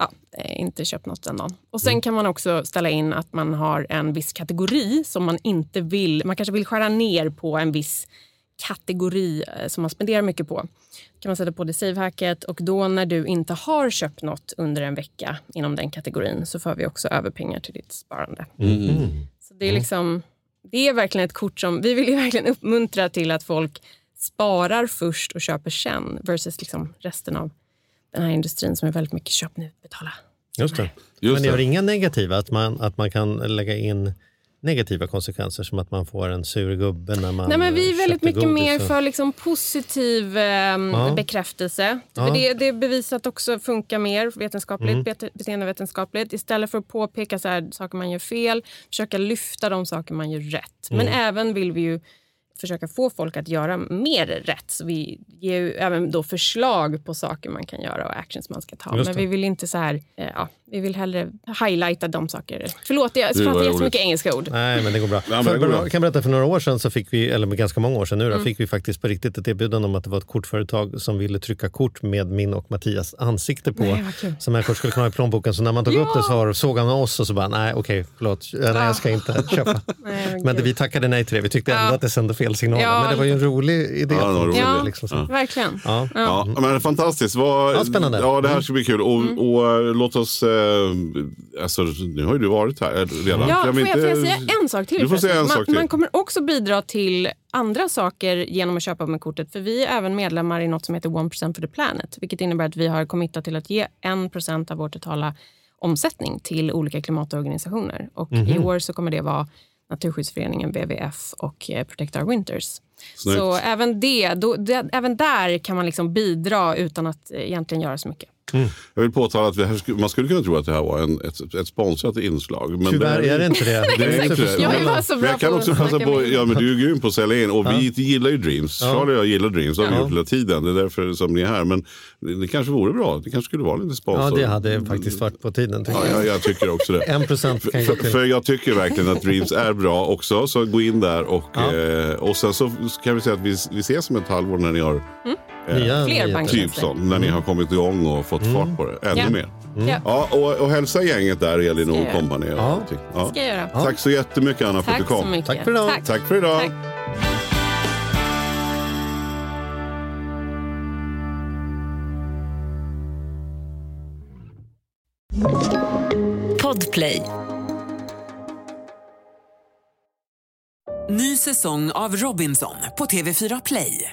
ja, eh, inte köpt något den dagen. Och Sen kan man också ställa in att man har en viss kategori som man inte vill... Man kanske vill skära ner på en viss kategori eh, som man spenderar mycket på. kan man sätta på det savehacket och då när du inte har köpt något under en vecka inom den kategorin så för vi också över pengar till ditt sparande. Så det är liksom det är verkligen ett kort som vi vill ju verkligen uppmuntra till att folk sparar först och köper sen versus liksom resten av den här industrin som är väldigt mycket köp nu, betala. Just det. Just Men det. har inga negativa, att man, att man kan lägga in negativa konsekvenser som att man får en sur gubbe när man Nej, men vi är väldigt mycket godis mer för liksom positiv ehm, Ja. bekräftelse. Ja. För det, det är bevisat också funkar mer vetenskapligt, Mm. bete- beteendevetenskapligt. Istället för att påpeka så här, saker man gör fel, försöka lyfta de saker man gör rätt. Men Mm. även vill vi ju försöka få folk att göra mer rätt. Så vi ger ju även då förslag på saker man kan göra och actions man ska ta. Men vi vill inte så här, eh, ja, vi vill hellre highlighta de saker. Förlåt, jag pratar jättemycket engelska ord. Nej, men det går bra. det går. Jag kan berätta, för några år sedan, så fick vi, eller ganska många år sedan nu, Mm. fick vi faktiskt på riktigt ett erbjudande om att det var ett kortföretag som ville trycka kort med min och Mattias ansikte på. Nej, som människor skulle kunna ha i plånboken. Så när man tog upp det så var- såg han oss och så bara, nej okej, förlåt, nej, jag ska inte köpa. Nej, men det, vi tackade nej till det. Vi tyckte ändå Ja. att det sände fel signaler. Ja, men det var ju en rolig idé. Ja, roligt. Ja, Liksom så. verkligen. Ja. Ja, men fantastiskt. Vad, Ja, spännande. Ja, det här ska bli kul. Och, Mm. och eh, låt oss... Eh, alltså, nu har ju du varit här eh, redan. Ja, vi får, jag, får jag inte- säga en sak till? Du får säga en förresten? sak man, till. man kommer också bidra till andra saker genom att köpa med kortet. För Vi är även medlemmar i något som heter 1% for the planet. Vilket innebär att vi har committat till att ge 1% av vår totala omsättning till olika klimatorganisationer. Och Mhm. I år så kommer det vara Naturskyddsföreningen, WWF och eh, Protect Our Winters. Snyggt. Så även, det, då, det, även där kan man liksom bidra utan att egentligen göra så mycket. Jag vill påtala att vi här, man skulle kunna tro att det här var en, ett, ett sponsrat inslag. Men Tyvärr är det inte det. Det är inte det. Jag Men jag kan också passa på, ja men du är grym på att sälja in och vi gillar ju Dreams. Ja. Charlie och jag gillar Dreams, det har vi Ja. gjort hela tiden. Det är därför som ni är här. Men det, det kanske vore bra, det kanske skulle vara lite Ja, sponsor. det hade faktiskt varit på tiden. tycker Ja, jag. jag, tycker också det. En procent kan gå För, till... för jag tycker verkligen att Dreams är bra också. Så gå in där och, Ja. eh, och sen så kan vi säga att vi, vi ses om ett halvår när ni har Nya Fler banker. typ sånt. När ni har kommit igång och fått fart på det. Ännu Ja. mer. Ja, Ja, och, och hälsa gänget där, Elin och kompani. Ja. allting. Ja. ska jag göra. Tack så jättemycket Anna för att Tack du så kom. mycket. Tack för idag. Tack. Tack för idag. Tack. Podplay. Ny säsong av Robinson på TV4 Play.